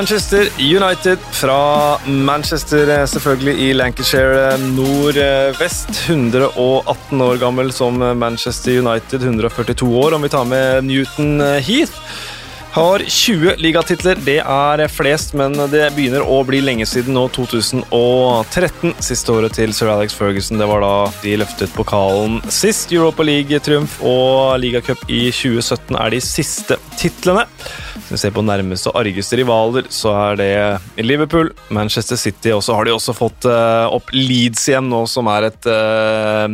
Manchester United fra Manchester, eh, selvfølgelig i Lancashire eh, nordvest. 118 år gammel som Manchester United, 142 år om vi tar med Newton Heath. Har 20 ligatitler. Det er flest, men det begynner å bli lenge siden nå. 2013, siste året til sir Alex Ferguson. Det var da de løftet pokalen sist. Europa League-triumf og ligacup i 2017 er de siste titlene. Hvis vi ser på nærmeste og argeste rivaler, så er det Liverpool, Manchester City, og så har de også fått uh, opp Leeds igjen nå, som er et, uh,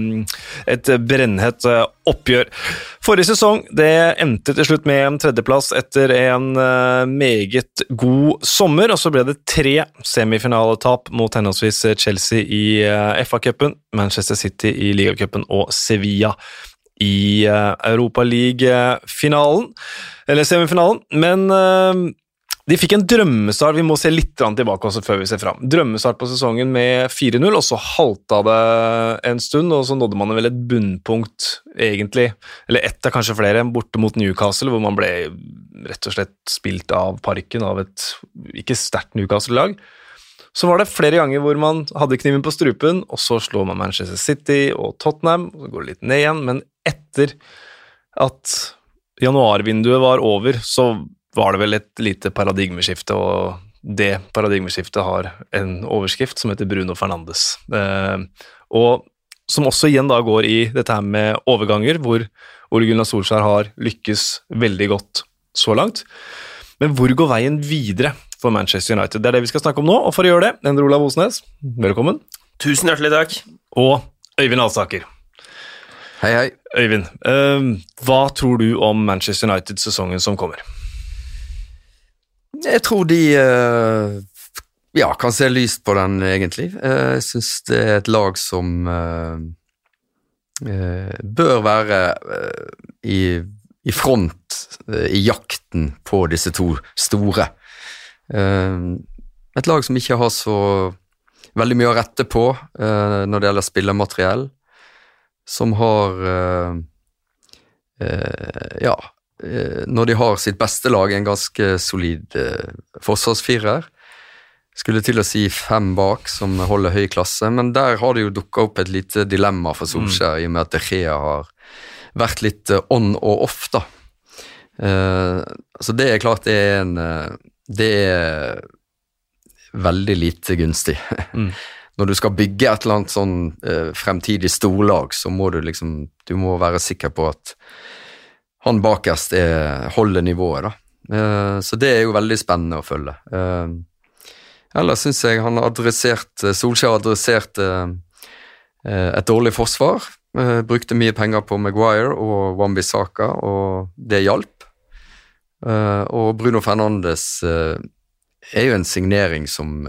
et brennhett uh, oppgjør. Forrige sesong det endte til slutt med en tredjeplass etter en meget god sommer, og så ble det tre semifinaletap mot henholdsvis Chelsea i FA-cupen, Manchester City i ligacupen og Sevilla i Europaliga-finalen eller semifinalen. Men de fikk en drømmestart. Vi må se litt tilbake også før vi ser fram. Drømmestart på sesongen med 4-0, og så halta det en stund, og så nådde man vel et bunnpunkt, egentlig, eller ett av kanskje flere, borte mot Newcastle, hvor man ble rett og slett spilt av parken av et ikke sterkt Newcastle-lag. Så var det flere ganger hvor man hadde kniven på strupen, og så slår man Manchester City og Tottenham, og så går det litt ned igjen, men etter at januarvinduet var over, så var det vel et lite paradigmeskifte, og det paradigmeskiftet har en overskrift som heter Bruno Fernandes. Eh, og som også igjen da går i dette her med overganger, hvor Ole Gunnar Solskjær har lykkes veldig godt så langt. Men hvor går veien videre for Manchester United? Det er det vi skal snakke om nå, og for å gjøre det, Endre Olav Osnes, velkommen. Tusen hjertelig takk. Og Øyvind Alsaker. Hei, hei. Øyvind, uh, hva tror du om Manchester United-sesongen som kommer? Jeg tror de uh, ja, kan se lyst på den, egentlig. Uh, jeg syns det er et lag som bør være i, i, front i jakten på disse to store. et lag som ikke har så veldig mye å rette på når det gjelder spillermateriell som har Ja, når de har sitt beste lag, en ganske solid forsvarsfirer. Skulle til å si fem bak, som holder høy klasse, men der har det jo dukka opp et lite dilemma for Solskjær, mm. i og med at De Gea har vært litt on og off, da. så det er klart det er en Det er veldig lite gunstig. Mm. når du skal bygge et eller annet sånn eh, fremtidig storlag, så må du liksom Du må være sikker på at han bakerst er, holder nivået, da. Eh, så det er jo veldig spennende å følge. Eh, ellers syns jeg han har adressert eh, Solskjær har adressert eh, eh, et dårlig forsvar. brukte mye penger på Maguire og Wambisaka, og det hjalp. og Bruno Fernandes er jo en signering som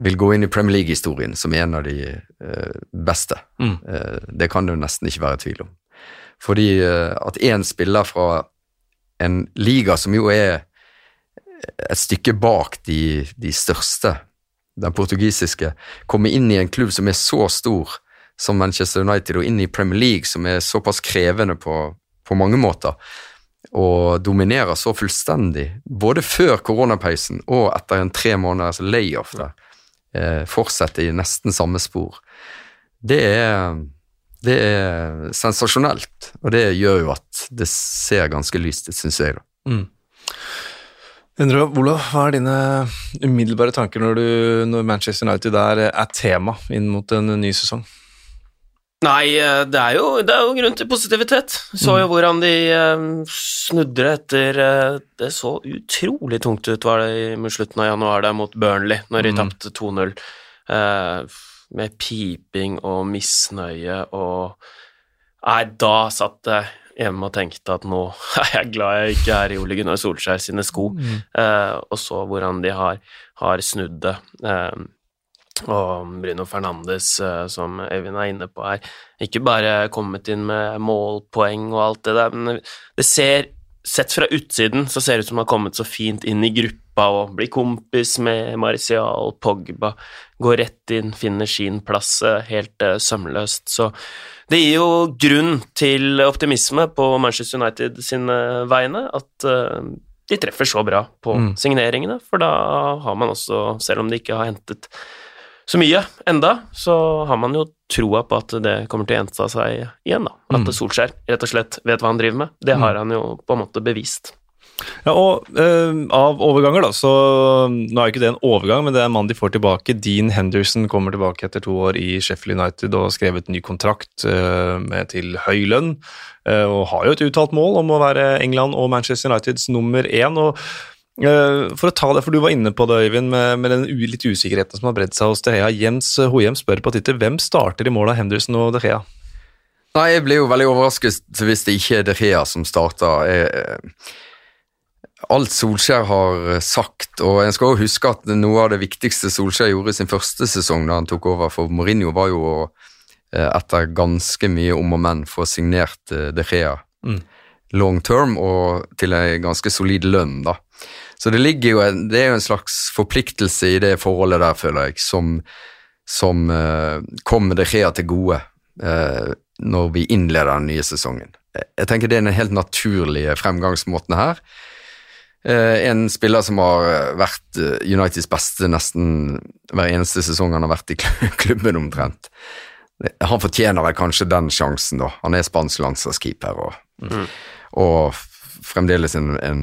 vil gå inn i Premier League-historien som en av de beste. Mm. Det kan det jo nesten ikke være tvil om. Fordi uh, at én spiller fra en liga som jo er et stykke bak de, de, største, den portugisiske, kommer inn i en klubb som er så stor som Manchester United, og inn i Premier League, som er såpass krevende på, på mange måter, og dominerer så fullstendig, både før koronapausen og etter en tre måneders layoff der eh, fortsetter i nesten samme spor. Det er, det er sensasjonelt, og det gjør jo at det ser ganske lyst ut, syns jeg. da. Mm. Endre, Olav, hva er dine umiddelbare tanker når, du, når Manchester United er, er tema inn mot en ny sesong? Nei, eh, det er, jo, det er jo grunn til positivitet. Så jo mm. hvordan de uh, snudde etter uh, Det så utrolig tungt ut, var det i slutten av januar der mot Burnley, når de mm. tapte 2-0. Uh, med piping og misnøye og Nei, da satt jeg hjemme og tenkte at nå er jeg glad jeg ikke er i Ole Gunnar Solskjær sine sko, mm. og så hvordan de har, har snudd det. Eh, og Bruno Fernandes, eh, som Evin er inne på her, ikke bare kommet inn med målpoeng og alt det der, men det ser Sett fra utsiden så ser det ut som han har kommet så fint inn i gruppa og blir kompis med Martial, Pogba, går rett inn, finner sin plass eh, helt uh, sømløst. Så det gir jo grunn til optimisme på Manchester United sine vegne, at de treffer så bra på Mm. signeringene, for da har man også, selv om de ikke har hentet så mye enda, så har man jo troa på at det kommer til å gjenta seg igjen, da. At Mm. Solskjær rett og slett vet hva han driver med. Det har han jo på en måte bevist. Ja, og uh, av overganger, da, så Nå er jo ikke det en overgang, men det er en mann de får tilbake. Dean Henderson kommer tilbake etter to år i Sheffield United og har skrevet ny kontrakt uh, med til høy lønn. Uh, og har jo et uttalt mål om å være England og Manchester Uniteds nummer én. og for å ta det, for Du var inne på det, Øyvind, med, med den litt usikkerheten som har bredd seg hos De Gea. Jens Hohjem spør på Twitter hvem starter i mål av Henderson og De Gea. Nei, jeg blir jo veldig overrasket hvis det ikke er De Gea som starter. Jeg, alt Solskjær har sagt, og en skal også huske at noe av det viktigste Solskjær gjorde i sin første sesong da han tok over for Mourinho, var jo å eh, etter ganske mye om og men få signert eh, De Gea Mm. long term og til en ganske solid lønn, da. Så det ligger jo en, det er jo en slags forpliktelse i det forholdet der, føler jeg, som, som uh, kommer De Gea til gode uh, når vi innleder den nye sesongen. Jeg tenker det er den helt naturlige fremgangsmåten her. Eh, en spiller som har eh, vært eh, Uniteds beste nesten hver eneste sesong han har vært i klubben omtrent. Han fortjener vel kanskje den sjansen, da. Han er spansk landslagskeeper og, og fremdeles en, en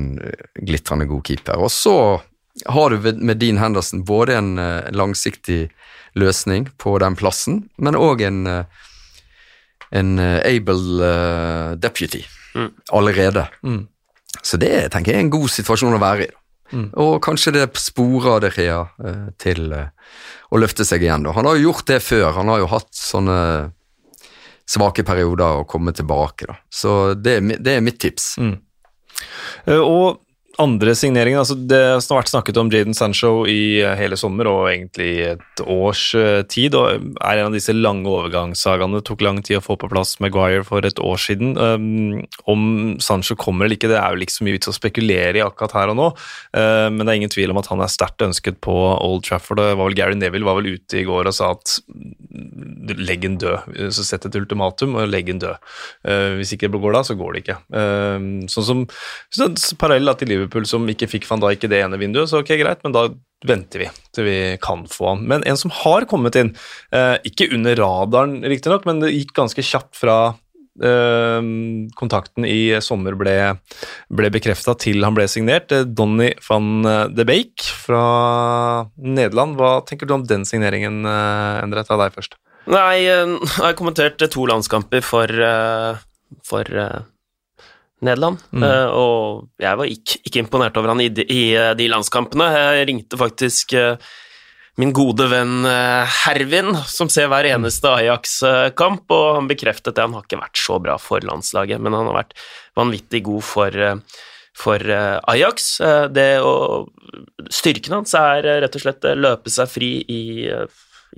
glitrende god keeper. Og så har du med Dean Henderson både en langsiktig løsning på den plassen, men òg en, en able deputy Mm. allerede. Mm. Så det tenker jeg er en god situasjon å være i. Mm. Og kanskje det sporer De Gea eh, til eh, å løfte seg igjen. da. Han har jo gjort det før. Han har jo hatt sånne svake perioder og komme tilbake. da. Så det, det er mitt tips. Mm. Eh, Og andre signeringer, altså det har vært snakket om Jaden Sancho i eh, hele sommer og egentlig i et års eh, tid, og er en av disse lange overgangssagaene. Det tok lang tid å få på plass Maguire for et år siden. Um, om Sancho kommer eller ikke, det er jo ikke så mye vits å spekulere i akkurat her og nå, eh, men det er ingen tvil om at han er sterkt ønsket på Old Trafford. Det var vel Gary Neville var vel ute i går og sa at legg den død. Så sett et ultimatum og legg den død. Eh, hvis ikke det går da, så går det ikke. Eh, sånn som så, så Parallell til til Liverpool som ikke fikk van Dijk i det ene vinduet, så ok, greit, men da venter vi til vi kan få han. Men en som har kommet inn, eh, ikke under radaren riktignok, men det gikk ganske kjapt fra eh, kontakten i sommer ble, ble bekrefta til han ble signert. Eh, Donny van de Beek fra Nederland. Hva tenker du om den signeringen, Endre? Ta deg først. Nei, jeg har kommentert to landskamper for, for Nederland, Mm. eh, og jeg var ikke, ikke imponert over han i de, i eh, de landskampene. Jeg ringte faktisk eh, min gode venn Hervin, som ser hver eneste Ajax-kamp, og han bekreftet det. Han har ikke vært så bra for landslaget, men han har vært vanvittig god for, for Ajax. Det å, styrken hans er rett og slett løpe seg fri i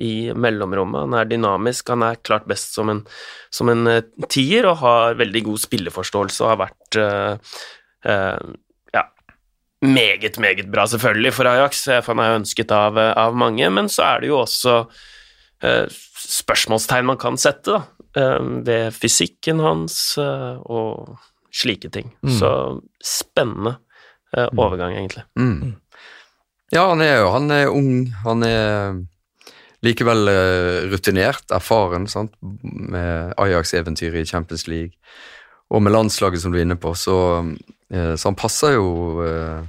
i mellomrommet. Han er dynamisk, han er klart best som en, som en eh, tier og har veldig god spilleforståelse og har vært uh, uh, ja, meget, meget bra, selvfølgelig, for Ajax, for han er ønsket av, av mange, men så er det jo også uh, spørsmålstegn man kan sette da, ved fysikken hans og slike ting. Mm. Så spennende eh, overgang, egentlig. Mm. Ja, han er jo han er ung. Han er likevel eh, rutinert, erfaren, sant? med Ajax-eventyret i Champions League. Og med landslaget, som du er inne på. Så, eh, så han passer jo eh,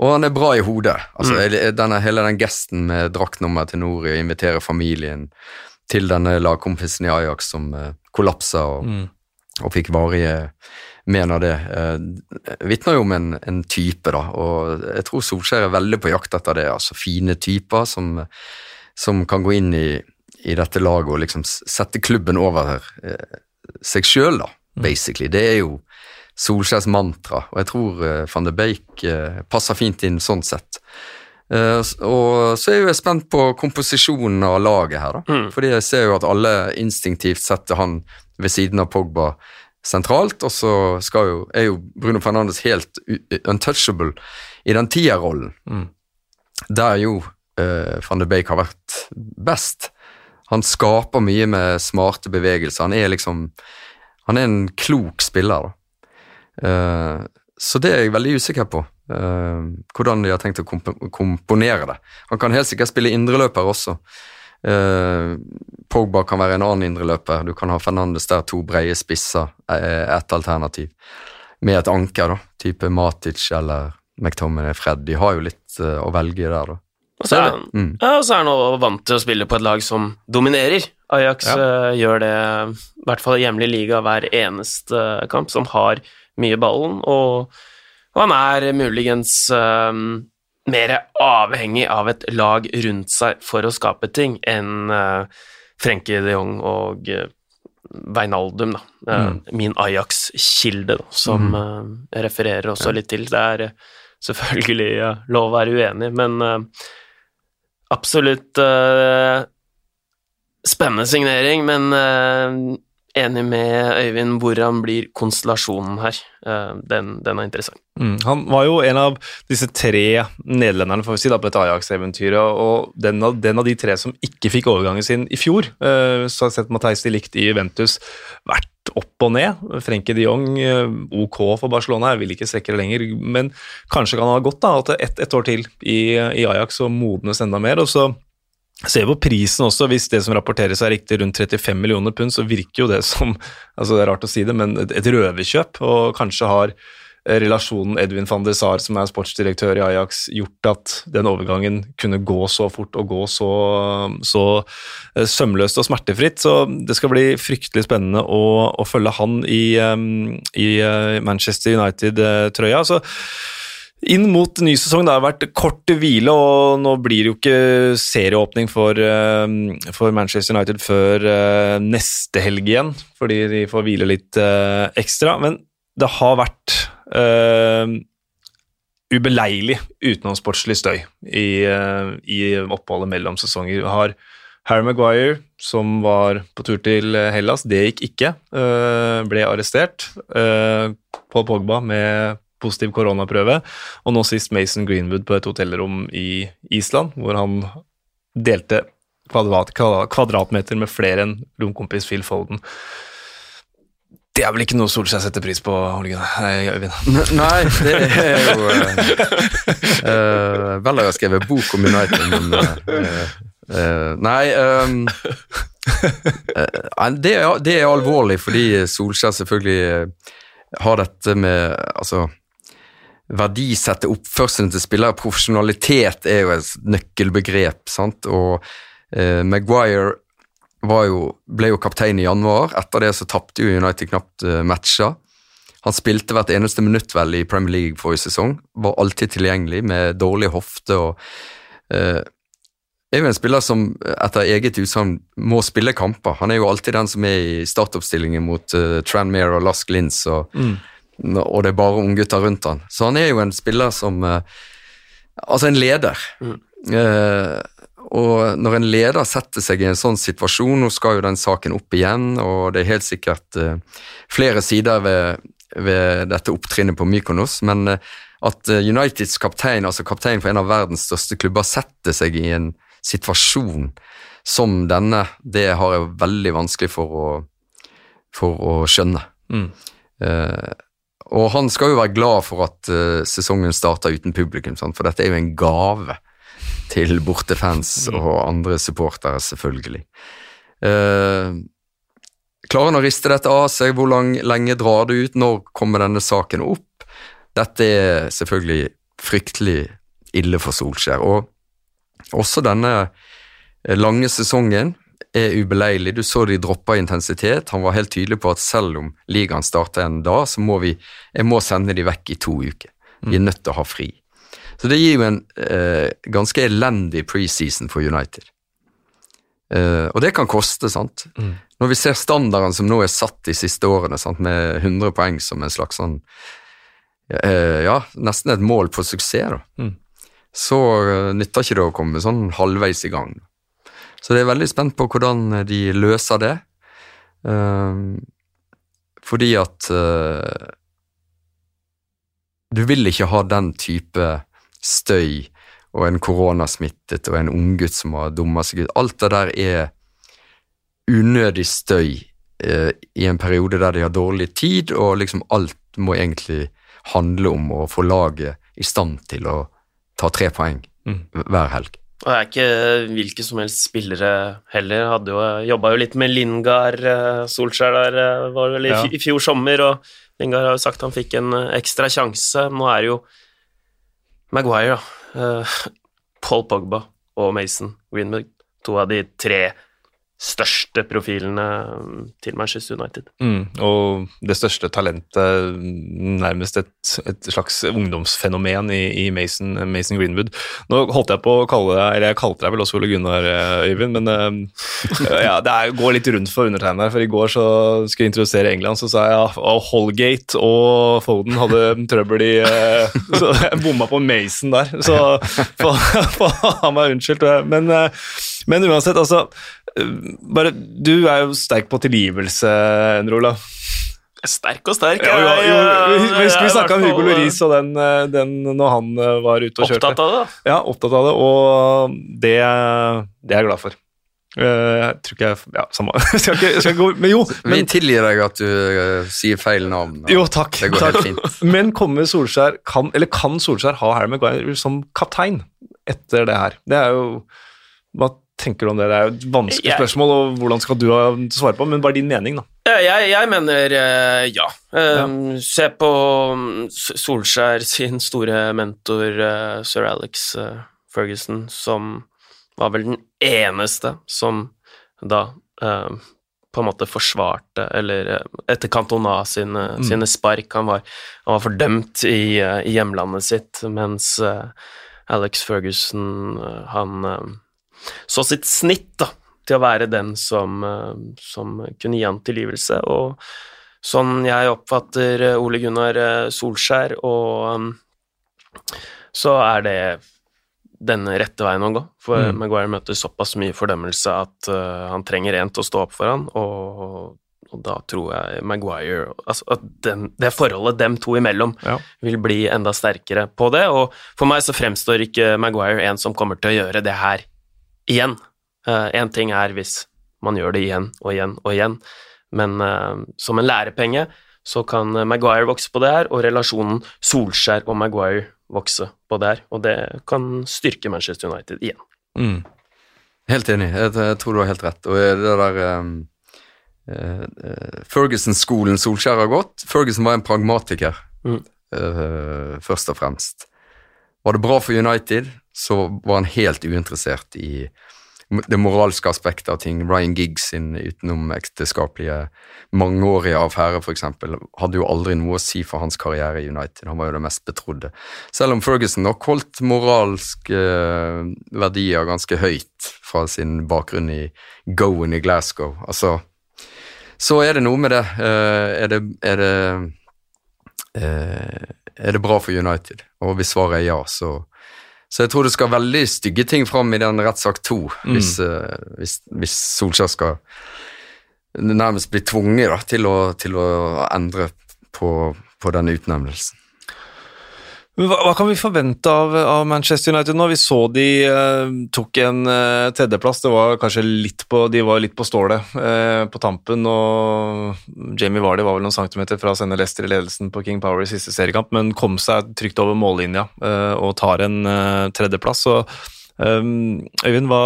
Og han er bra i hodet. Altså, hele- denne, hele den gesten med draktnummer til Nori, invitere familien til denne lagkompisen i Ajax som kollapsa og, Mm. og fikk varige men av det, vitner jo om en, en type, da. Og jeg tror Solskjær er veldig på jakt etter det. altså Fine typer som, som kan gå inn i, i dette laget og liksom sette klubben over eh, seg sjøl, da, basically. Det er jo Solskjærs mantra, og jeg tror eh, van de Beek eh, passer fint inn sånn sett. Eh, og så er jo jeg spent på komposisjonen av laget her, da. Mm. Fordi jeg ser jo at alle instinktivt setter han ved siden av Pogba sentralt, og så skal jo, er jo Bruno Fernandes helt untouchable i den tierrollen, Mm. der jo eh, van de Beek har vært best. Han skaper mye med smarte bevegelser. Han er liksom Han er en klok spiller. Eh, så det er jeg veldig usikker på. Uh, hvordan de har tenkt å komp komponere det. Han kan helt sikkert spille indreløper også. Uh, Pogba kan være en annen indreløper. Du kan ha Fernandes der, to breie spisser, ett alternativ. Med et anker, da, type Matic eller McTominay Fred. De har jo litt uh, å velge der, da. Og så er, mm. ja, og så er han også vant til å spille på et lag som dominerer. Ajax ja. uh, gjør det, i hvert fall i hjemlig liga, hver eneste kamp, som har mye ballen, og, og han er muligens uh, mer avhengig av et lag rundt seg for å skape ting enn uh, Frenkie de Jong og uh, Veinaldum, da. Mm. Min Ajax-kilde, som mm. jeg refererer også litt til. Det er selvfølgelig lov å være uenig, men absolutt uh, spennende signering, men uh, enig med Øyvind hvordan blir konstellasjonen her. Uh, den, den, er interessant. Mm, han var jo en av disse tre nederlenderne får vi si da, på dette Ajax-eventyret, og den av, den av, de tre som ikke fikk overgangen sin i fjor. Så har jeg sett Matheis de Licht i Juventus vært opp og ned. Frenkie de Jong, ok for Barcelona, jeg vil ikke strekke det lenger, men kanskje kan han ha godt da, at ett et år til i, i Ajax og modnes enda mer. og så ser på prisen også, hvis det som rapporteres er riktig rundt 35 millioner pund, så virker jo det som altså det er rart å si det, men et røverkjøp, og kanskje har eh, relasjonen Edwin van der Sar, som er sportsdirektør i Ajax, gjort at den overgangen kunne gå så fort og gå så, så eh, sømløst og smertefritt. Så det skal bli fryktelig spennende å, å følge han i, eh, i Manchester United-trøya. så inn mot ny sesong. Det har vært kort hvile, og nå blir det jo ikke serieåpning for, for Manchester United før neste helg igjen, fordi de får hvile litt ekstra. Men det har vært ubeleilig utenomsportslig støy i, i, oppholdet mellom sesonger. Vi har Harry Maguire, som var på tur til Hellas, det gikk ikke. ble arrestert. Paul Pogba med positiv koronaprøve. Og nå sist Mason Greenwood på et hotellrom i Island, hvor han delte kvadrat, kvadratmeter med flere enn romkompis Phil Foden. Det er vel ikke noe Solskjær setter pris på, Øyvind? Nei, det er jo uh, Vel, jeg skrevet bok om United, men uh, uh, Nei um, det, er, det, er, alvorlig, fordi Solskjær selvfølgelig har dette med Altså verdisette oppførselen til spillere. Profesjonalitet er jo et nøkkelbegrep, sant. Og Maguire jo, ble jo kaptein i januar. Etter det så tapte jo United knapt matcha. matcher. Han spilte hvert eneste minutt vel i Premier League forrige sesong. Var alltid tilgjengelig med dårlig hofte og eh, er jo en spiller som etter eget utsagn må spille kamper. Han er jo alltid den som er i startoppstillingen mot uh, Tranmere og Lask Linz og mm og det er bare unggutter rundt han. Så han er jo en spiller som uh, Altså en leder. Mm. Uh, og når en leder setter seg i en sånn situasjon, nå skal jo den saken opp igjen, og det er helt sikkert uh, flere sider ved, ved dette opptrinnet på Mykonos, men at Uniteds kaptein, altså kaptein for en av verdens største klubber, setter seg i en situasjon som denne, det har jeg veldig vanskelig for å, for å skjønne. Mm. Uh, og han skal jo være glad for at uh, sesongen starter uten publikum, sant? for dette er jo en gave til bortefans mm. og andre supportere, selvfølgelig. Eh, klarer han å riste dette av seg? Hvor lang, lenge drar det ut? Når kommer denne saken opp? Dette er selvfølgelig fryktelig ille for Solskjær. Og også denne lange sesongen er ubeleilig. Du så de droppa intensitet. Han var helt tydelig på at selv om ligaen starter en dag, så må vi jeg må sende de vekk i to uker. Vi er nødt til å ha fri. Så det gir jo en eh, ganske elendig preseason for United. Eh, og det kan koste, sant. Mm. Når vi ser standarden som nå er satt de siste årene, sant? med 100 poeng som en slags sånn eh, Ja, nesten et mål på suksess, da. Mm. Så uh, nytter ikke det å komme sånn halvveis i gang. Så det er veldig spent på hvordan de løser det. Uh, fordi at Du vil ikke ha den type støy og en koronasmittet og en unggutt som har dumma seg ut. Alt det der er unødig støy eh, i en periode der de har dårlig tid, og liksom alt må egentlig handle om å få laget i stand til å ta tre poeng Mm. hver helg. Og det er ikke hvilke som helst spillere heller. Hadde jo, Jobba jo litt med Lingard eh, Solskjær der, eh, var det vel i, Ja. i fjor sommer, og Lingard har jo sagt han fikk en eh, ekstra sjanse. Nå er det jo Maguire, da. eh, Paul Pogba og Mason Greenwood. To av de tre største profilene mm, til Manchester United. Mm, og det største talentet, nærmest et, et slags ungdomsfenomen i, i Mason, Mason Greenwood. Nå holdt jeg på å kalle deg, eller jeg kalte deg vel også Ole Gunnar, eh, Øyvind, men eh, ja, det er, går litt rundt for undertegnede her, for i går så skulle jeg introdusere England, så sa jeg at Holgate og Foden hadde trøbbel i eh, Så jeg bomma på Mason der, så få han meg unnskyldt. Men, men uansett, altså bare, Du er jo sterk på tilgivelse, Endre Olav. Sterk og sterk. Ja, ja, jo, vi vi, snakka om Hugo Loris Lloris og den, eh, den når han eh, var ute og kjørte. Opptatt av det. Ja, opptatt av det, og det, det er jeg glad for. Eh, Jeg tror ikke jeg Ja, samme skal ikke, skal ikke gå Men jo, Vi tilgir deg at du eh, sier feil navn. jo takk. Det går takk. helt fint. Men kommer Solskjær kan, Eller kan Solskjær ha Harry Maguire som kaptein etter det her? Det er jo Hva tenker du om det? Det er jo et vanskelig Jeg- spørsmål, og hvordan skal du svare på, men bare din mening, da. Jeg, jeg mener eh, ja. Eh, Se på mm, Solskjær sin store mentor eh, sir Alex eh, Ferguson, som var vel den eneste som da eh, på en måte forsvarte, eller eh, etter Cantona sine, sine spark Han var, han var fordømt i, eh, i hjemlandet sitt, mens eh, Alex Ferguson, eh, han eh, så sitt snitt da, til å være den som, eh, som kunne gi han tilgivelse. Og sånn jeg oppfatter eh, Ole Gunnar eh, Solskjær, og så er det den rette veien å gå. For Mm. Maguire møter såpass mye fordømmelse at uh, han trenger en til å stå opp for han, og, og da tror jeg Maguire altså At den, det forholdet dem to imellom Ja. vil bli enda sterkere på det, og for meg så fremstår ikke Maguire en som kommer til å gjøre det her igjen. Én ting er hvis man gjør det igjen og igjen og igjen, men eh, som en lærepenge så kan eh, Maguire vokse på det her, og relasjonen Solskjær og Maguire vokse på det her, og det kan styrke Manchester United igjen. Mm. Helt enig, jeg, tror du har helt rett. Og det der um, Uh, eh, Ferguson-skolen Solskjær har gått Ferguson var en pragmatiker, Mm. uh, først og fremst. Var det bra for United, så var han helt uinteressert i det moralske aspektet av ting. Ryan Giggs sin utenomekteskapelige mangeårige affære, f.eks., hadde jo aldri noe å si for hans karriere i United. Han var jo det mest betrodde. Selv om Ferguson nok holdt moralske eh, verdier ganske høyt fra sin bakgrunn i Goen i Glasgow. Altså, så er det noe med det. Eh, er det, er det eh, er det bra for United? Og hvis svaret er ja, så Så jeg tror det skal veldig stygge ting fram i den rettssak to, hvis, eh, hvis, hvis Solskjær skal nærmest bli tvunget da, til, å, til å endre på, på denne utnevnelsen. Hva, hva kan vi forvente av, av Manchester United nå? Vi så de eh, tok en eh, tredjeplass. Det var kanskje litt på, de var litt på stålet eh, på tampen. og Jamie Vardy var vel noen centimeter fra å sende Leicester i ledelsen på King Power i siste seriekamp, men kom seg trygt over mållinja eh, og tar en eh, tredjeplass. Så, eh, Øyvind, hva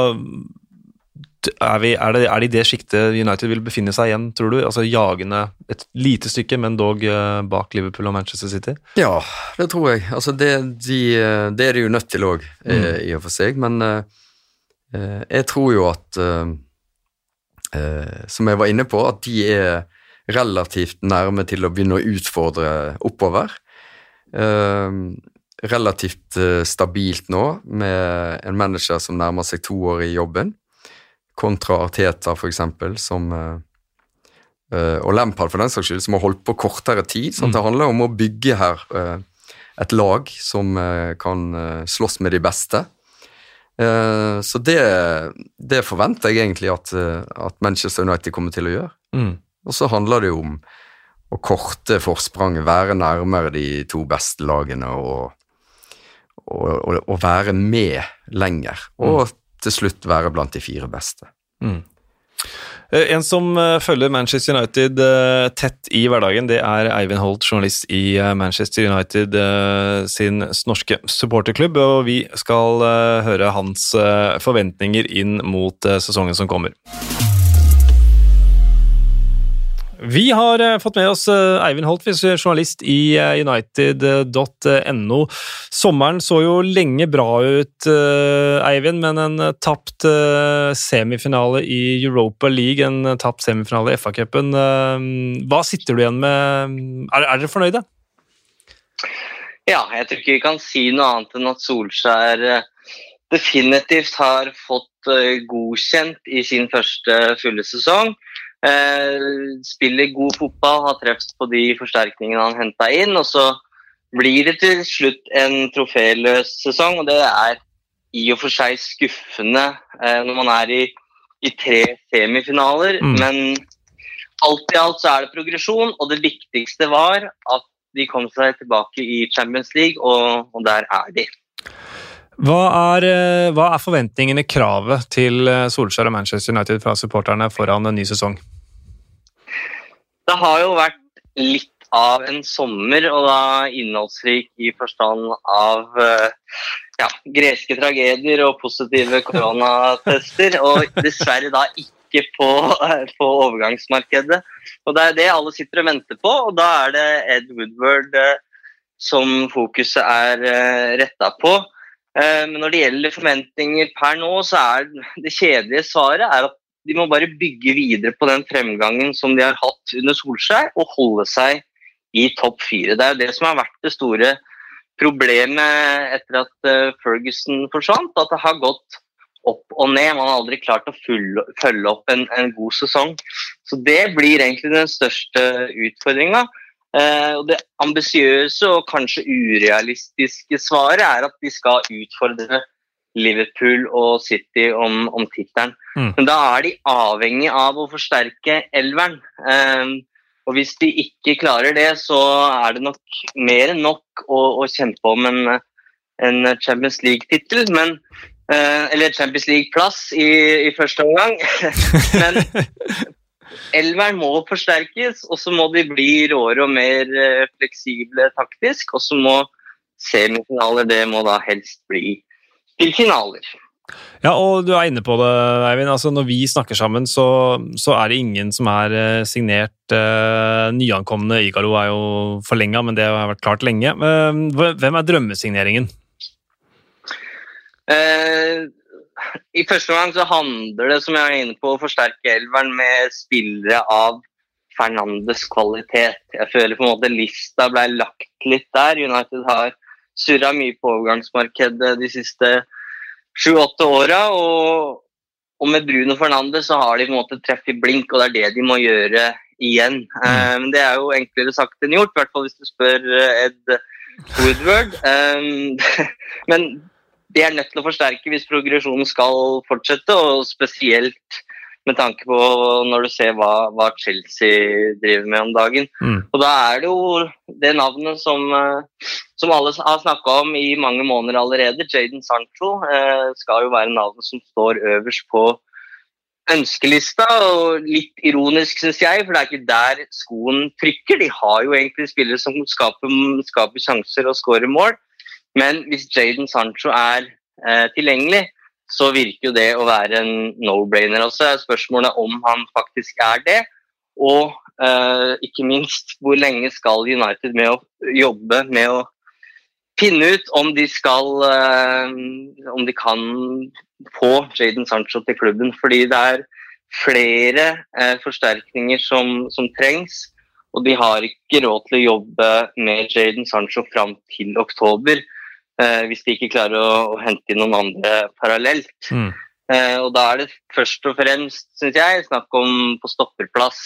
er, vi, er, det, er det i det sjiktet United vil befinne seg igjen, tror du? Altså Jagende et lite stykke, men dog eh, bak Liverpool og Manchester City? Ja, det tror jeg. Altså det, de, det er de jo nødt til òg, i og for seg. Men eh, eh, jeg tror jo at eh, eh, Som jeg var inne på, at de er relativt nærme til å begynne å utfordre oppover. Eh, relativt eh, stabilt nå, med en manager som nærmer seg to år i jobben, kontra Arteta, for eksempel, som eh, eh, og Lampard for den saks skyld, som har holdt på kortere tid. at Det handler om å bygge her eh, et lag som kan slåss med de beste. Så det, det forventer jeg egentlig at, at Manchester United kommer til å gjøre. Mm. Og så handler det jo om å korte forspranget, være nærmere de to beste lagene og, og, og, og være med lenger. Og til slutt være blant de fire beste. Mm. Eh, en som eh, følger Manchester United eh, tett i hverdagen, det er Eivind Holt, journalist i Manchester United sin norske supporterklubb. Og vi skal høre hans forventninger inn mot sesongen som kommer. Vi har uh, fått med oss uh, Eivind Holtvis, journalist i uh, United.no. Sommeren så jo lenge bra ut, Eivind, men en tapt semifinale i Europa League, en tapt semifinale i FA-cupen. hva sitter du igjen med? Er, er dere fornøyde? Ja, jeg tror ikke vi kan si noe annet enn at Solskjær definitivt har fått godkjent i sin første fulle sesong. Eh, spiller god fotball, har truffet på de forsterkningene han henta inn. Og så blir det til slutt en troféløs sesong, og det er i og for seg skuffende eh, når man er i, i tre semifinaler. Mm. Men alt i alt så er det progresjon, og det viktigste var at de kom seg tilbake i Champions League, og, og der er de. Hva er, eh, hva er, forventningene, kravet til Solskjær og Manchester United fra supporterne foran en ny sesong? Det har jo vært litt av en sommer, og da innholdsrik i forstand av eh, ja, greske tragedier og positive koronatester. Og dessverre da ikke på, på, overgangsmarkedet. Og Det er det alle sitter og venter på, og da er det Ed Woodward eh, som fokuset er eh, retta på. Men når det gjelder forventninger per nå, så er det kjedelige svaret at de må bare bygge videre på den fremgangen som de har hatt under Solskjær, og holde seg i topp fire. Det er jo det som har vært det store problemet etter at eh, Ferguson forsvant. At det har gått opp og ned. Man har aldri klart å følge opp en, en god sesong. Så det blir egentlig den største utfordringa. Eh, det ambisiøse og kanskje urealistiske svaret er at de skal utfordre Liverpool og City om, om tittelen. Mm. Men da er de avhengig av å forsterke elveren. Um, og hvis de ikke klarer det, så er det nok mer enn nok å, å kjempe om en, en Champions League-tittel. Uh, Eller Champions League-plass i, i, første omgang. Men elveren må forsterkes, og så må de bli råere og mer uh, fleksible taktisk. Og så må semifinaler det må da helst bli til finaler. Ja, og du er inne på det, Eivind. Altså, når vi snakker sammen, så, så er det ingen som er uh, signert. Uh, nyankomne Igalo er jo forlenga, men det har vært klart lenge. Uh, hvem er drømmesigneringen? I første gang så handler det som jeg er inne på, å forsterke elveren med spillere av Fernandes kvalitet. Jeg føler på en måte lista ble lagt litt der. United har surra mye på overgangsmarkedet de siste sju-åtte åra. Og, og, med Bruno Fernandes så har de på en måte treff i blink, og det er det de må gjøre igjen. Um, det er jo enklere sagt enn gjort, i hvert fall hvis du spør eh, Ed Woodward. Um, men de er nødt til å forsterke hvis progresjonen skal fortsette, og spesielt med tanke på når du ser hva, hva Chelsea driver med om dagen. Mm. Og da er det jo det navnet som, eh, som alle har snakka om i mange måneder allerede, Jaden Sancho, eh, skal jo være navnet som står øverst på ønskelista. og Litt ironisk, syns jeg, for det er ikke der skoen trykker. De har jo egentlig spillere som skaper, skaper sjanser og skårer mål. Men hvis Jaden Sancho er eh, tilgjengelig, så virker jo det å være en no-brainer også. Spørsmålet om han faktisk er det. Og uh, ikke minst hvor lenge skal United med å jobbe med å finne ut om de skal uh, Om de kan få Jaden Sancho til klubben. Fordi det er flere uh, forsterkninger som, som, trengs. Og de har ikke råd til å jobbe med Jaden Sancho fram til oktober hvis de ikke klarer å, å, hente inn noen andre parallelt. Mm. Eh, og da er det først og fremst, syns jeg, snakk om på stopperplass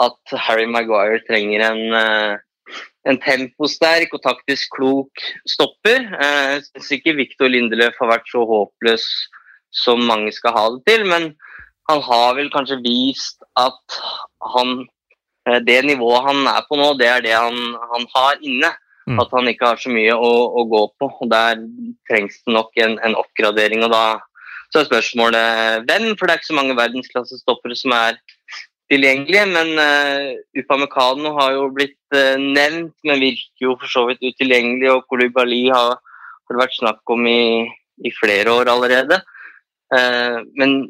at Harry Maguire trenger en, eh, en temposterk og taktisk klok stopper. Eh, jeg syns ikke Victor Lindeløf har vært så håpløs som mange skal ha det til, men han har vel kanskje vist at han eh, det nivået han er på nå, det er det han, han har inne. Mm. At han ikke har så mye å, å, gå på. og Der trengs det nok en, en, oppgradering. og Da Så er spørsmålet hvem, for det er ikke så mange verdensklassestoppere som er tilgjengelige. Men uh, Upamecano har jo blitt uh, nevnt, men virker jo for så vidt utilgjengelig. Og Kolibali har, har det vært snakk om i, i flere år allerede. Uh, men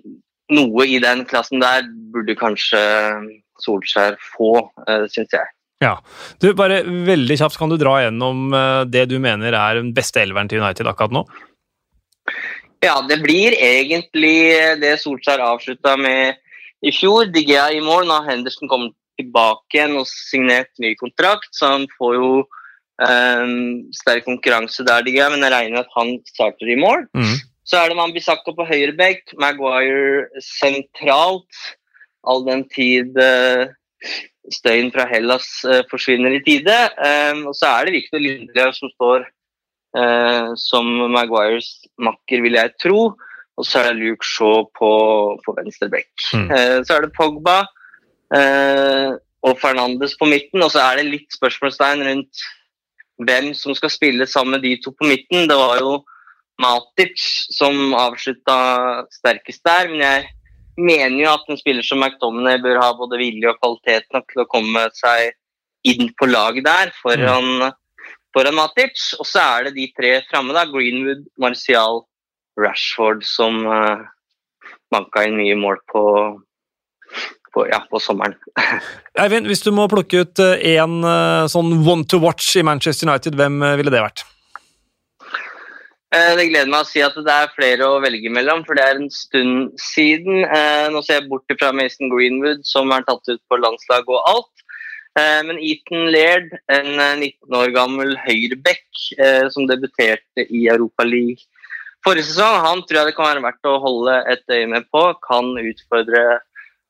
noe i den klassen der burde kanskje Solskjær få, uh, syns jeg. Ja. Du, bare Veldig kjapt, kan du dra gjennom det du mener er den beste elveren til United akkurat nå? Ja, det blir egentlig det Solskjær avslutta med i fjor. Digea i mål når Henderson kommer tilbake igjen og signert ny kontrakt. Så han får jo um, sterk konkurranse der, Digea, men jeg regner med at han starter i mål. Mm. Så er det Mambisako på høyreback, Maguire sentralt, all den tid uh, støyen fra Hellas uh, forsvinner i tide. Um, og så er det Victor Lindeløv som står Eh, som Maguires makker, vil jeg tro. Og så er det Luke Shaw på, på venstre bekk. Mm. Eh, så er det Pogba eh, og Fernandes på midten. Og så er det litt spørsmålstegn rundt hvem som skal spille sammen med de to på midten. Det var jo Matic som avslutta sterkest der, men jeg mener jo at en spiller som McDominay bør ha både vilje og kvalitet nok til å komme seg inn på laget der foran mm foran Matic. Og så er det de tre framme, da. Greenwood, Martial, Rashford, som uh, banka inn mye mål på, på, ja, på sommeren. Eivind, hvis du må plukke ut én uh, uh, sånn one to watch i Manchester United, hvem ville det vært? Det gleder meg å si at det er flere å velge mellom, for det er en stund siden. Nå ser jeg bort fra Mason Greenwood, som er tatt ut på landslag og alt. Eh, men Ethan Laird, en 19 eh, år gammel høyreback eh, som debuterte i Europa League forrige sesong, han tror jeg det kan være verdt å holde et øye med på. Kan utfordre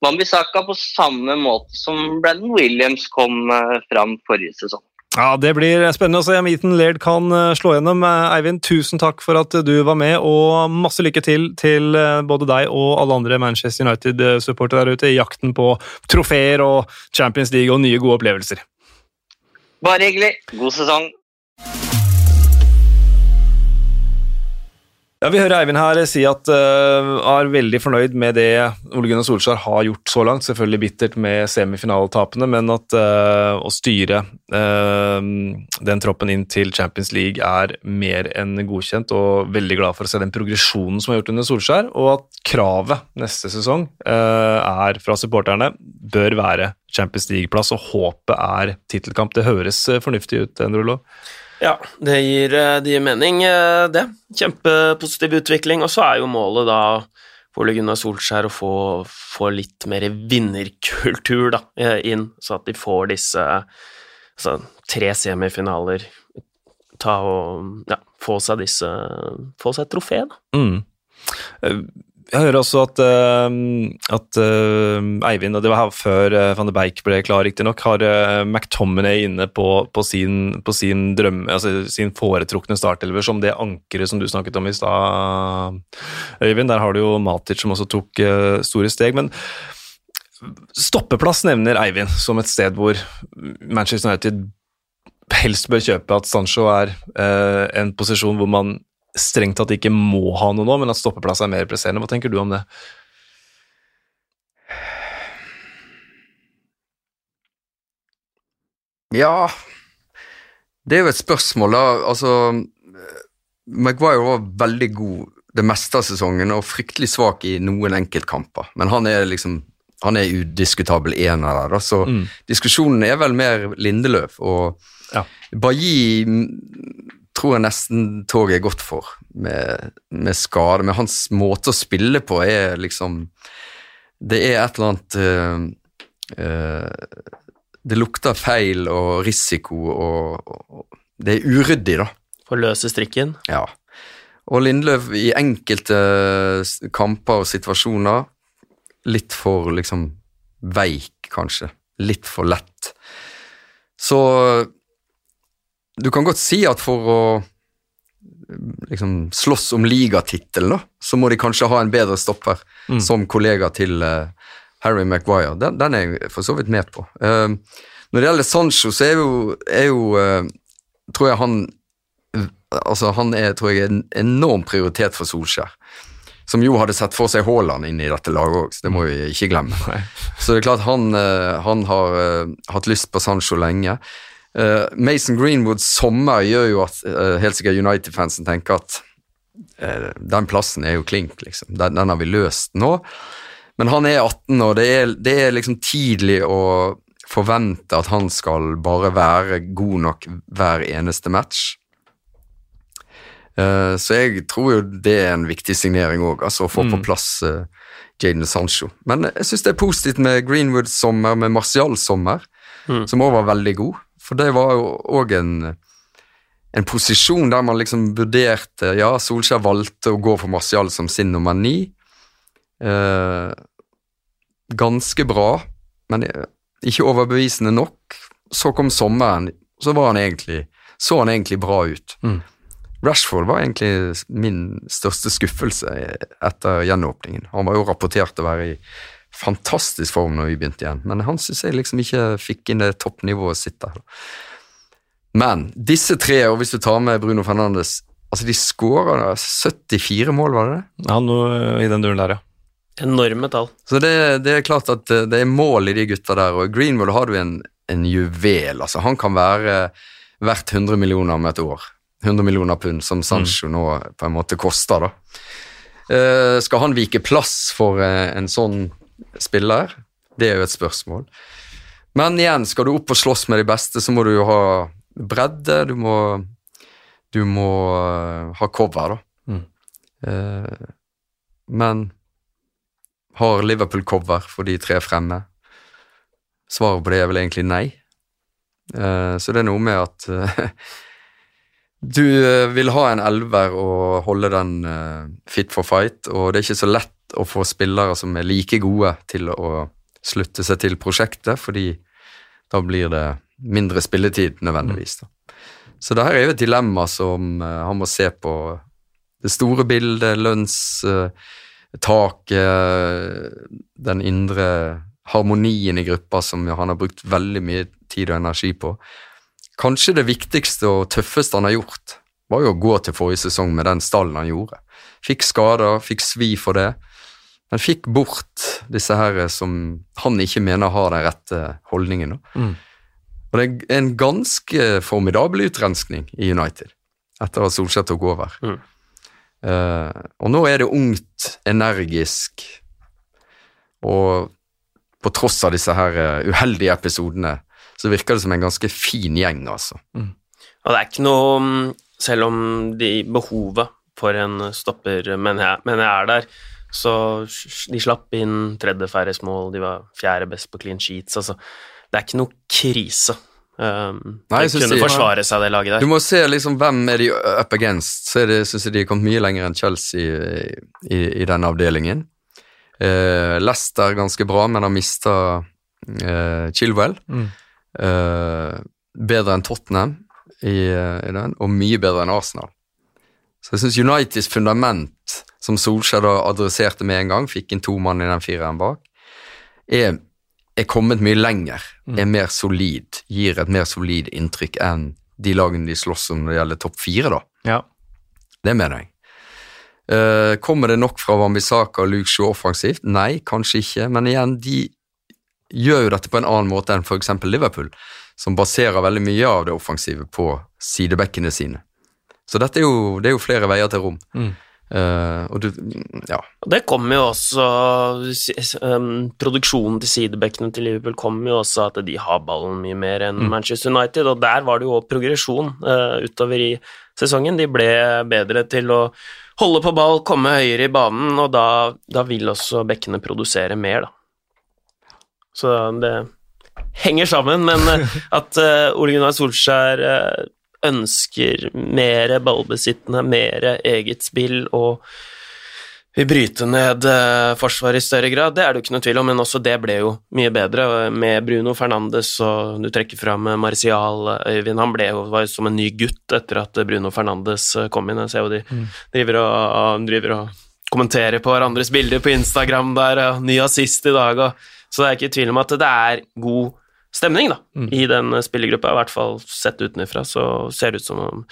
Mambisaka på samme måte som Brandon Williams kom fram forrige sesong. Ja, Det blir spennende å se om Ethan Laird kan eh, slå gjennom. Eh, Eivind, tusen takk for at du var med, og masse lykke til til eh, både deg og alle andre Manchester United-supportere der ute i jakten på trofeer og Champions League og nye, gode opplevelser. Bare hyggelig. God sesong. Ja, Vi hører Eivind her si at uh, er veldig fornøyd med det Ole Gunnar Solskjær har gjort så langt. Selvfølgelig bittert med semifinaletapene, men at uh, å styre uh, den troppen inn til Champions League er mer enn godkjent, og veldig glad for å se den progresjonen som er gjort under Solskjær, og at kravet neste sesong er fra supporterne bør være Champions League-plass, og håpet er tittelkamp. Det høres fornuftig ut, Endrolo? Ja, det gir, eh, det gir mening, eh, det. Kjempepositiv utvikling. Og så er jo målet da for Ole Gunnar Solskjær å få, få, litt mer vinnerkultur da, eh, inn, så at de får disse altså, tre semifinaler. Ta og ja, få seg disse Få seg et trofé, da. Mm. Jeg hører også at, uh, at uh, Eivind, og det var her før uh, van de Beijk ble klar, riktignok, har uh, McTominay inne på, på, sin, på sin, drøm, altså sin foretrukne startelver som det ankeret som du snakket om i stad, Øyvind. Der har du jo Matic som også tok store steg. men Stoppeplass nevner Eivind som et sted hvor Manchester United helst bør kjøpe at Sancho er en posisjon hvor man strengt tatt ikke må ha noe nå, men at stoppeplass er mer presserende. Hva tenker du om det? Ja Det er jo et spørsmål, da. Altså Maguire var veldig god det meste av sesongen og fryktelig svak i noen enkeltkamper. Men han er liksom han er udiskutabel ener der, da, så mm. diskusjonen er vel mer Lindeløf. Og ja. Bailly tror jeg nesten toget er godt for, med, med skade. Men hans måte å spille på er liksom Det er et eller annet uh, uh, Det lukter feil og risiko og, og Det er uryddig, da. For å løse strikken? Ja. Og Lindløv i enkelte kamper og situasjoner litt for liksom veik, kanskje. Litt for lett. Så du kan godt si at for å liksom slåss om ligatittelen, så må de kanskje ha en bedre stopper mm. som kollega til uh, Harry Maguire. Den, den, er jeg for så vidt med på. Uh, når det gjelder Sancho, så er jo, er jo uh, Tror jeg han Altså, han er tror jeg, en enorm prioritet for Solskjær. som jo hadde sett for seg Haaland inn i dette laget òg, så det må vi ikke glemme. Så det er klart han, eh, han har hatt lyst på Sancho lenge. Uh, Mason Greenwoods sommer gjør jo at uh, helt sikkert United-fansen tenker at den plassen er jo klink, liksom. Den, den, har vi løst nå. Men han er 18, og det er, det er liksom tidlig å forvente at han skal bare være god nok hver eneste match. Uh, så jeg tror jo det er en viktig signering òg, altså å få mm. på plass uh, Jaden Sancho. Men jeg syns det er positivt med Greenwoods sommer, med Martial sommer, mm. som òg var veldig god. For det var jo òg en, en posisjon der man liksom vurderte Ja, Solskjær valgte å gå for Martial som sin nummer ni. Eh, ganske bra, men ikke overbevisende nok. Så kom sommeren, så var han egentlig, så han egentlig bra ut. Mm. Rashford var egentlig min største skuffelse etter gjenåpningen. Han var jo rapportert å være i fantastisk form når vi begynte igjen, men han syns jeg liksom ikke fikk inn det toppnivået sitt der. Men disse tre, og hvis du tar med Bruno Fernandes altså De skåra 74 mål, var det det? Ja, noe i den duren der, ja. Enorme tall. Så det, det, er klart at det er mål i de gutta der, og Greenwood har du en, en juvel. altså Han kan være verdt 100 millioner om et år. 100 millioner pund, som Sancho mm. nå på en måte koster. da. Uh, skal han vike plass for uh, en sånn spiller? Det er jo et spørsmål. Men igjen, skal du opp og slåss med de beste, så må du jo ha bredde. Du må, du må uh, ha cover, da. Mm. men har Liverpool cover for de tre fremme? Svaret på det er vel egentlig nei. så det er noe med at Du eh, vil ha en elver og holde den uh, fit for fight, og det er ikke så lett å få spillere som er like gode til å slutte seg til prosjektet, fordi da blir det mindre spilletid nødvendigvis. Da. Så det her er jo et dilemma som uh, han må se på det store bildet, lønnstaket, uh, den indre harmonien i gruppa som han har brukt veldig mye tid og energi på. Kanskje det viktigste og tøffeste han har gjort, var jo å gå til forrige sesong med den stallen han gjorde. Fikk skader, fikk svi for det, men fikk bort disse her som han ikke mener har den rette holdningen. Mm. Og det er en ganske formidabel utrenskning i United etter at Solskjær tok over. Mm. Uh, og nå er det ungt, energisk, og på tross av disse her eh, uheldige episodene så virker det som en ganske fin gjeng, altså. Mm. Og det er ikke noe mm, Selv om de behovet for en stopper mener jeg, mener jeg er der, så de slapp inn tredje færrest mål, de var fjerde best på clean sheets, altså. Det er ikke noe krise. Um, Nei, de kunne de, forsvare seg, det laget der. Du må se liksom hvem er de up against. Så er det, synes jeg de har kommet mye lenger enn Chelsea i, i, i denne avdelingen. Uh, Leicester ganske bra, men har mista uh, Chilwell. Mm. Uh, bedre enn Tottenham i, i, den, og mye bedre enn Arsenal. Så jeg syns Uniteds fundament, som Solskjær da adresserte med en gang, fikk inn to mann i den fireren bak, er, er, kommet mye lenger, mm. er mer solid, gir et mer solid inntrykk enn de lagene de slåss om når det gjelder topp fire, da. Ja. Det mener jeg. Uh, kommer det nok fra Wambisaka og Luke Shaw offensivt? Nei, kanskje ikke, men igjen, de gjør jo dette på en annen måte enn f.eks. Liverpool, som baserer veldig mye av det offensive på sidebekkene sine. Så dette er jo, det er jo flere veier til rom. Mm. Uh, og du, ja. Det kommer jo også um, Produksjonen til sidebekkene til Liverpool kommer jo også at de har ballen mye mer enn mm. Manchester United, og der var det jo progresjon uh, utover i sesongen. De ble bedre til å holde på ball, komme høyere i banen, og da, da vil også bekkene produsere mer, da. Så det henger sammen, men eh, at uh, Ole Gunnar Solskjær uh, ønsker mer ballbesittende, mer eget spill og vil bryte ned uh, forsvaret i større grad, det er det jo ikke noe tvil om, men også det ble jo mye bedre med Bruno Fernandes, og du trekker fram Marcial Øyvind. Han ble jo, var jo som en ny gutt etter at Bruno Fernandes kom inn. Jeg ser jo de mm. driver, og, driver og kommenterer på hverandres bilder på Instagram der, og ny assist i dag, og så det er ikke tvil om at det er god stemning da, mm. i den spillergruppa, i hvert fall sett utenfra, så ser det ut som om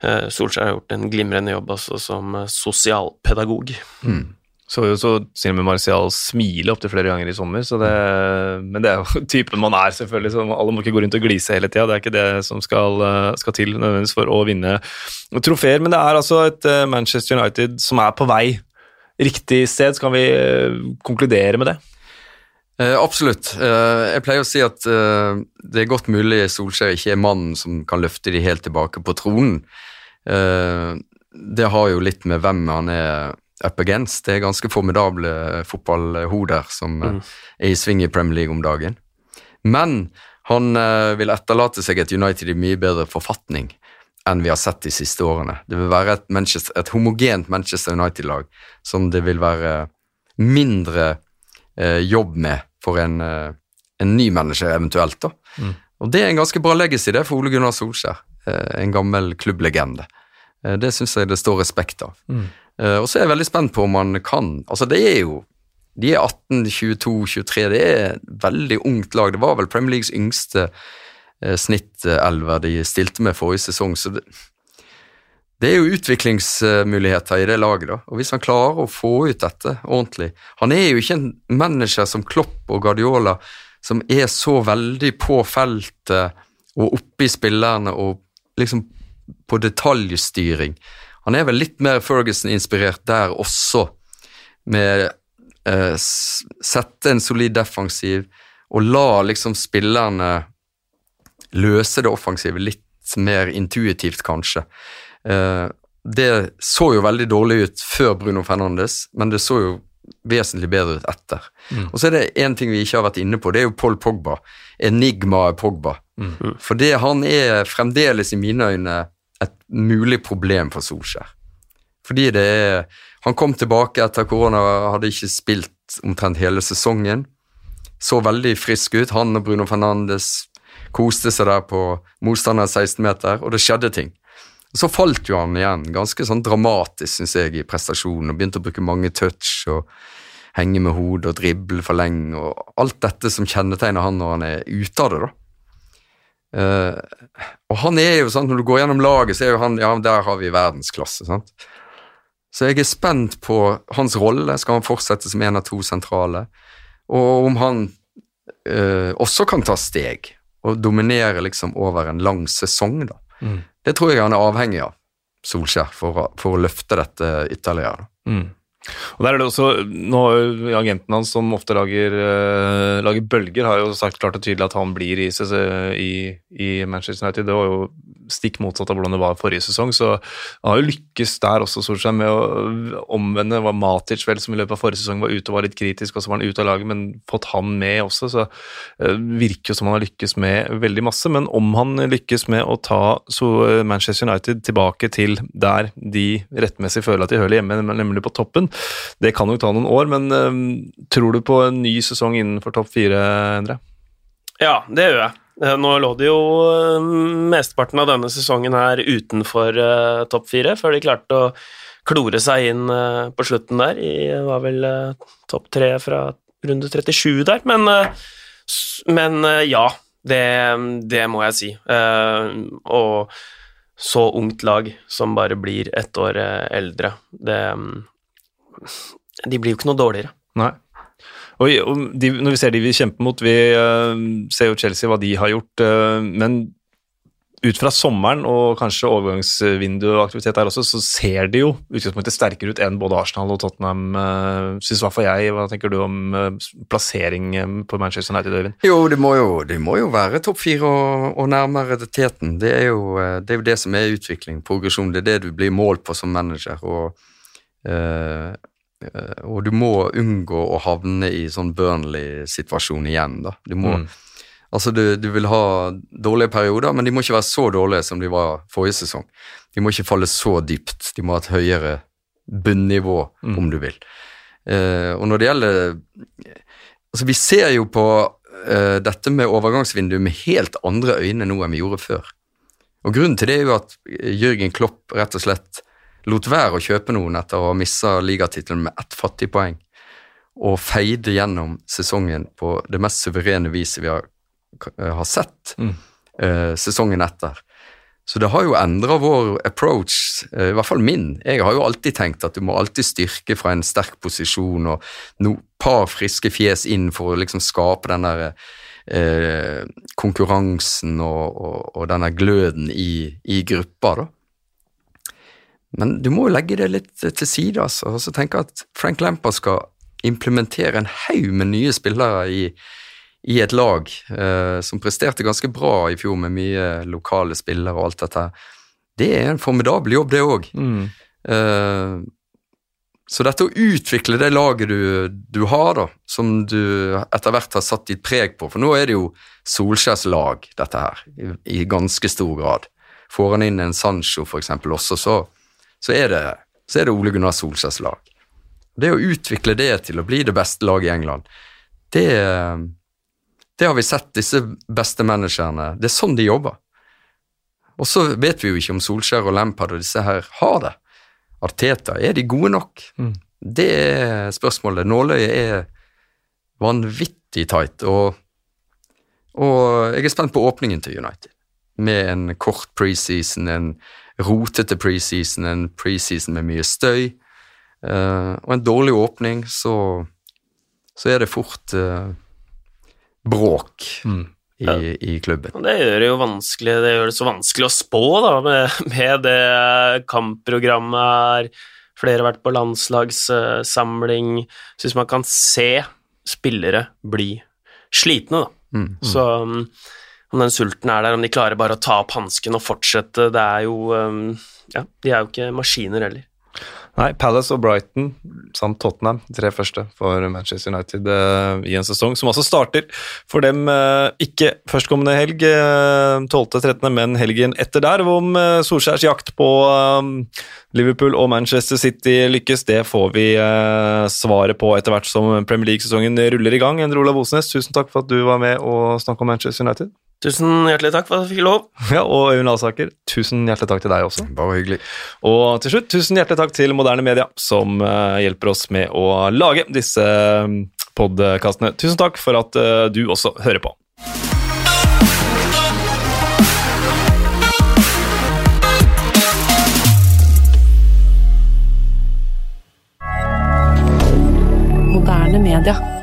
Eh, Solskjær har gjort en glimrende jobb altså, som eh, sosialpedagog. Mm. Så jo så til og med Martial smile opptil flere ganger i sommer, så det, men det er jo typen man er, selvfølgelig. så Alle må ikke gå rundt og glise hele tida. Det er ikke det som skal, eh, skal til nødvendigvis for å vinne trofeer. Men det er altså et eh, Manchester United som er på vei riktig sted. Skal vi eh, konkludere med det? Eh, absolutt. Eh, jeg pleier å si at eh, det er godt mulig Solskjær ikke er mannen som kan løfte de helt tilbake på tronen. Eh, det har jo litt med hvem han er up against. Det er ganske formidable fotballhoder som mm. er i sving i Premier League om dagen. Men han eh, vil etterlate seg et United i mye bedre forfatning enn vi har sett de siste årene. Det vil være et, et homogent Manchester United-lag som det vil være mindre eh, jobb med for en, eh, en ny manager eventuelt. da. Mm. Og Det er en ganske bra legacy det for Ole Gunnar Solskjær, eh, en gammel klubblegende. Eh, det syns jeg det står respekt av. Mm. Og så er jeg veldig spent på om han kan Altså, det er jo De er 18, 22, 23. Det er et veldig ungt lag. Det var vel Premier Leagues yngste snittelver de stilte med forrige sesong, så det, det er jo utviklingsmuligheter i det laget, da. Og hvis han klarer å få ut dette ordentlig Han er jo ikke en manager som Klopp og Guardiola, som er så veldig på feltet og oppe i spillerne og liksom på detaljstyring. Han er vel litt mer Ferguson-inspirert der også, med eh, sette en solid defensiv og la liksom spillerne løse det offensive litt mer intuitivt, kanskje. Eh, det så jo veldig dårlig ut før Bruno Fernandes, men det så jo vesentlig bedre ut etter. Mm. Og så er det én ting vi ikke har vært inne på, det er jo Paul Pogba. Enigmaet Pogba. Mm. For det, han er fremdeles i mine øyne et mulig problem for Solskjær. Fordi det er Han kom tilbake etter korona, hadde ikke spilt omtrent hele sesongen. Så veldig frisk ut. Han og Bruno Fernandes koste seg der på motstanderens 16-meter, og det skjedde ting. Så falt jo han igjen, ganske sånn dramatisk, syns jeg, i prestasjonen, og begynte å bruke mange touch og henge med hodet og drible for lenge, og alt dette som kjennetegner han når han er ute av det, da. Uh, og han er jo sånn, når du går gjennom laget, så er jo han Ja, der har vi verdensklasse, sant. Så jeg er spent på hans rolle. Skal han fortsette som en av to sentrale? Og om han uh, også kan ta steg og dominere liksom over en lang sesong, da. Mm. Det tror jeg han er avhengig av, Solskjær, for, for å løfte dette ytterligere. Mm. Og der er det også, nå har jo Agenten hans, som ofte lager, eh, lager bølger, har jo sagt klart og tydelig at han blir i, i, i Manchester United. Det var jo stikk motsatt av hvordan det var forrige sesong. Så han har jo lykkes der også, Solskjær, med å omvende. Det var Matic vel som i løpet av forrige sesong var ute og var litt kritisk, og så var han ute av laget, men fått han med også. Så eh, virker jo som han har lykkes med veldig masse. Men om han lykkes med å ta eh, Manchester United tilbake til der de rettmessig føler at de hører hjemme, nemlig på toppen, det kan jo ta noen år. Men eh, tror du på en ny sesong innenfor topp fire, Endre? Ja, det gjør jeg. Eh, Nå lå de jo eh, mesteparten av denne sesongen her utenfor uh, topp fire, før de klarte å klore seg inn uh, på slutten der. I var vel uh, topp tre fra runde 37 der, men, men ja, det, det må jeg si. Og så ungt lag som bare blir ett år eldre, det mm, De blir jo ikke noe dårligere. Nei. Og, de, når vi ser de vi kjemper mot, vi eh, ser jo Chelsea hva de har gjort, eh, men ut fra sommeren og kanskje overgangsvinduaktivitet der også, så ser de jo utgangspunktet sterkere ut enn både Arsenal og Tottenham, uh, syns i hvert fall jeg. Hva tenker du om eh, plassering eh, på Manchester United, Øyvind? Jo, det må jo, det må jo være topp fire og, og nærmere teten. Det er, jo, eh, det er jo det som er utvikling, progresjon. Det er det du blir målt på som manager. Og, eh, eh, og du må unngå å havne i sånn Burnley-situasjon igjen, da. Du må Mm. Altså, du, du vil ha dårlige perioder, men de må ikke være så dårlige som de var forrige sesong. De må ikke falle så dypt. De må ha et høyere bunnivå, Mm. om du vil. Eh, og når det gjelder Altså, vi ser jo på eh, dette med overgangsvinduet med helt andre øyne nå enn vi gjorde før. Og grunnen til det er jo at Jørgen Klopp rett og slett lot være å kjøpe noen etter å ha missa ligatittelen med ett fattig poeng, og feide gjennom sesongen på det mest suverene viset vi har, har sett Mm. eh, sesongen etter. Så det har jo endra vår approach, eh, i hvert fall min. Jeg har jo alltid tenkt at du må alltid styrke fra en sterk posisjon og no par friske fjes inn for å liksom skape den der eh, konkurransen og, og, og denne gløden i, i gruppa, da. Men du må jo legge det litt til side, altså, og så tenke at Frank Lampard skal implementere en haug med nye spillere i, i et lag eh, som presterte ganske bra i fjor med mye lokale spillere og alt dette. Det er en formidabel jobb, det òg. Mm. Eh, så dette å utvikle det laget du, du har, da, som du etter hvert har satt ditt preg på For nå er det jo Solskjærs lag, dette her, i, i ganske stor grad. Får han inn en Sancho, for eksempel, også, så, så, er, det, så er det Ole Gunnar Solskjærs lag. Det å utvikle det til å bli det beste laget i England, det, det har vi sett disse beste managerne Det er sånn de jobber. Og så vet vi jo ikke om Solskjær og Lampard og disse her har det. Arteta, er de gode nok? Mm. Det er spørsmålet. Nåløyet er vanvittig tight, og, og jeg er spent på åpningen til United. Med en kort preseason, en rotete preseason, en preseason med mye støy. uh, og en dårlig åpning, så, så er det fort uh, bråk Mm. i, i klubben. Det gjør det jo vanskelig Det gjør det så vanskelig å spå, da, med, med det kampprogrammet her. Flere har vært på landslagssamling. Så hvis man kan se spillere bli slitne, da, Mm. så um, om den sulten er der, om de klarer bare å ta opp hansken og fortsette Det er jo um, Ja, de er jo ikke maskiner heller. Nei, Palace og Brighton samt Tottenham, tre første for Manchester United eh, i en sesong som altså starter for dem eh, ikke førstkommende helg, eh, 12.13., men helgen etter der. Om eh, Solskjærs jakt på Liverpool og Manchester City lykkes, det får vi svaret på etter hvert som Premier League-sesongen ruller i gang. Endre Olav Osnes, tusen takk for at du var med og snakket om Manchester United. Tusen hjertelig takk for at jeg fikk lov. Ja, Og Øyvind Alsaker, tusen hjertelig takk til deg også. Bare hyggelig. Og til slutt, tusen hjertelig takk til Moderne Media, som eh, hjelper oss med å lage disse mm, podkastene. Tusen takk for at eh, du også hører på. Moderne media.